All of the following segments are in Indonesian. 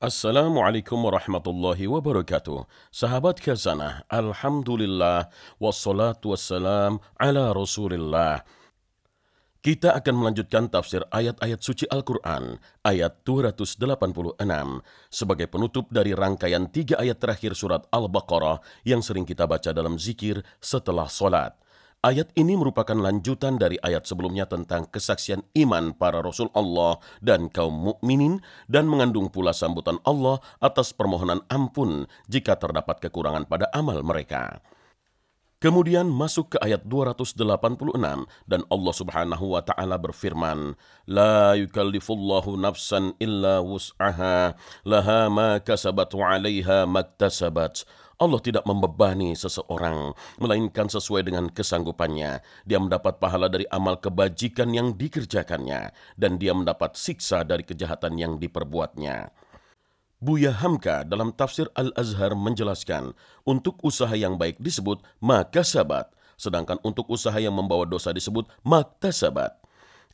Assalamualaikum warahmatullahi wabarakatuh. Sahabat khazanah, Alhamdulillah, wassalatu wassalam ala rasulillah. Kita akan melanjutkan tafsir ayat-ayat suci Al-Quran, ayat 286, sebagai penutup dari rangkaian tiga ayat terakhir surat Al-Baqarah yang sering kita baca dalam zikir setelah solat. Ayat ini merupakan lanjutan dari ayat sebelumnya tentang kesaksian iman para rasul Allah dan kaum mukminin dan mengandung pula sambutan Allah atas permohonan ampun jika terdapat kekurangan pada amal mereka. Kemudian masuk ke ayat 286 dan Allah Subhanahu wa taala berfirman, "La yukallifullahu nafsan illa wus'aha, laha ma kasabat wa 'alaiha maktasabat." Allah tidak membebani seseorang, melainkan sesuai dengan kesanggupannya. Dia mendapat pahala dari amal kebajikan yang dikerjakannya, dan dia mendapat siksa dari kejahatan yang diperbuatnya. Buya Hamka dalam tafsir Al-Azhar menjelaskan, untuk usaha yang baik disebut maka sabat, sedangkan untuk usaha yang membawa dosa disebut maktasabat.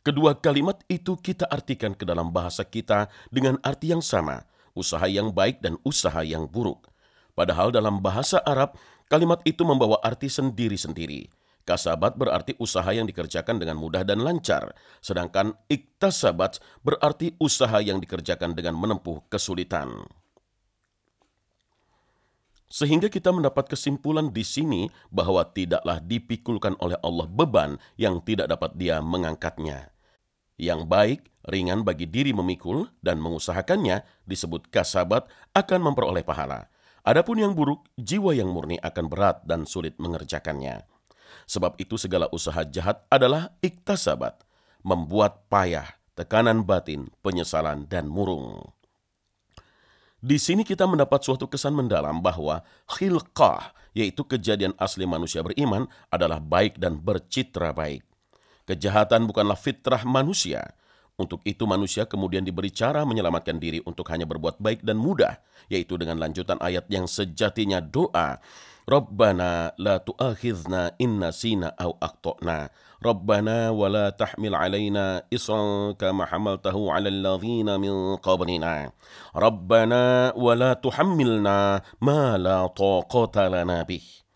Kedua kalimat itu kita artikan ke dalam bahasa kita dengan arti yang sama, usaha yang baik dan usaha yang buruk. Padahal dalam bahasa Arab, kalimat itu membawa arti sendiri-sendiri. Kasabat berarti usaha yang dikerjakan dengan mudah dan lancar, sedangkan iktasabat berarti usaha yang dikerjakan dengan menempuh kesulitan. Sehingga kita mendapat kesimpulan di sini bahwa tidaklah dipikulkan oleh Allah beban yang tidak dapat dia mengangkatnya. Yang baik, ringan bagi diri memikul dan mengusahakannya disebut kasabat akan memperoleh pahala. Adapun yang buruk, jiwa yang murni akan berat dan sulit mengerjakannya. Sebab itu segala usaha jahat adalah iktasabat, membuat payah, tekanan batin, penyesalan, dan murung. Di sini kita mendapat suatu kesan mendalam bahwa khilqah, yaitu kejadian asli manusia beriman, adalah baik dan bercitra baik. Kejahatan bukanlah fitrah manusia, untuk itu manusia kemudian diberi cara menyelamatkan diri untuk hanya berbuat baik dan mudah, yaitu dengan lanjutan ayat yang sejatinya doa. Rabbana la tu'akhidna inna sina au akhtana. Rabbana wa la tahmil alaina isran kama hamaltahu ala alladhina min qablina. Rabbana wa la tuhammilna ma la taqata lana bih.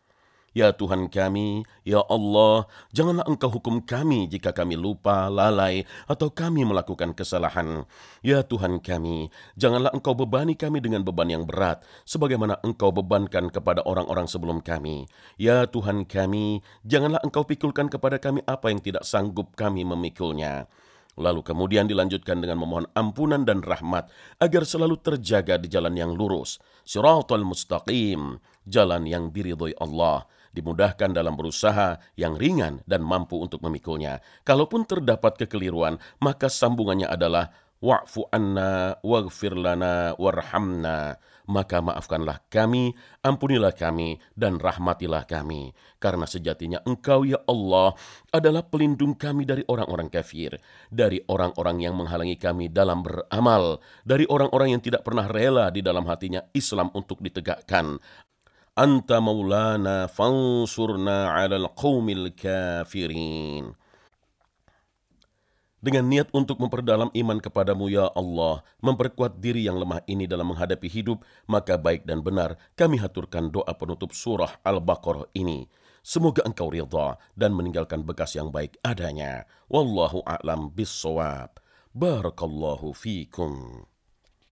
Ya Tuhan kami, ya Allah, janganlah Engkau hukum kami jika kami lupa, lalai, atau kami melakukan kesalahan. Ya Tuhan kami, janganlah Engkau bebani kami dengan beban yang berat, sebagaimana Engkau bebankan kepada orang-orang sebelum kami. Ya Tuhan kami, janganlah Engkau pikulkan kepada kami apa yang tidak sanggup kami memikulnya. Lalu kemudian dilanjutkan dengan memohon ampunan dan rahmat agar selalu terjaga di jalan yang lurus. Siratul mustaqim, jalan yang diridhoi Allah dimudahkan dalam berusaha yang ringan dan mampu untuk memikulnya. Kalaupun terdapat kekeliruan, maka sambungannya adalah wa'fu anna waghfir lana warhamna. Maka maafkanlah kami ampunilah kami dan rahmatilah kami. Karena sejatinya engkau ya Allah adalah pelindung kami dari orang-orang kafir dari orang-orang yang menghalangi kami dalam beramal dari orang-orang yang tidak pernah rela di dalam hatinya Islam untuk ditegakkan Anta maulana fansurna alal qawmil kafirin. Dengan niat untuk memperdalam iman kepadamu ya Allah, memperkuat diri yang lemah ini dalam menghadapi hidup, maka baik dan benar kami haturkan doa penutup surah Al-Baqarah ini. Semoga engkau ridha dan meninggalkan bekas yang baik adanya. Wallahu a'lam bissawab. Barakallahu fikum.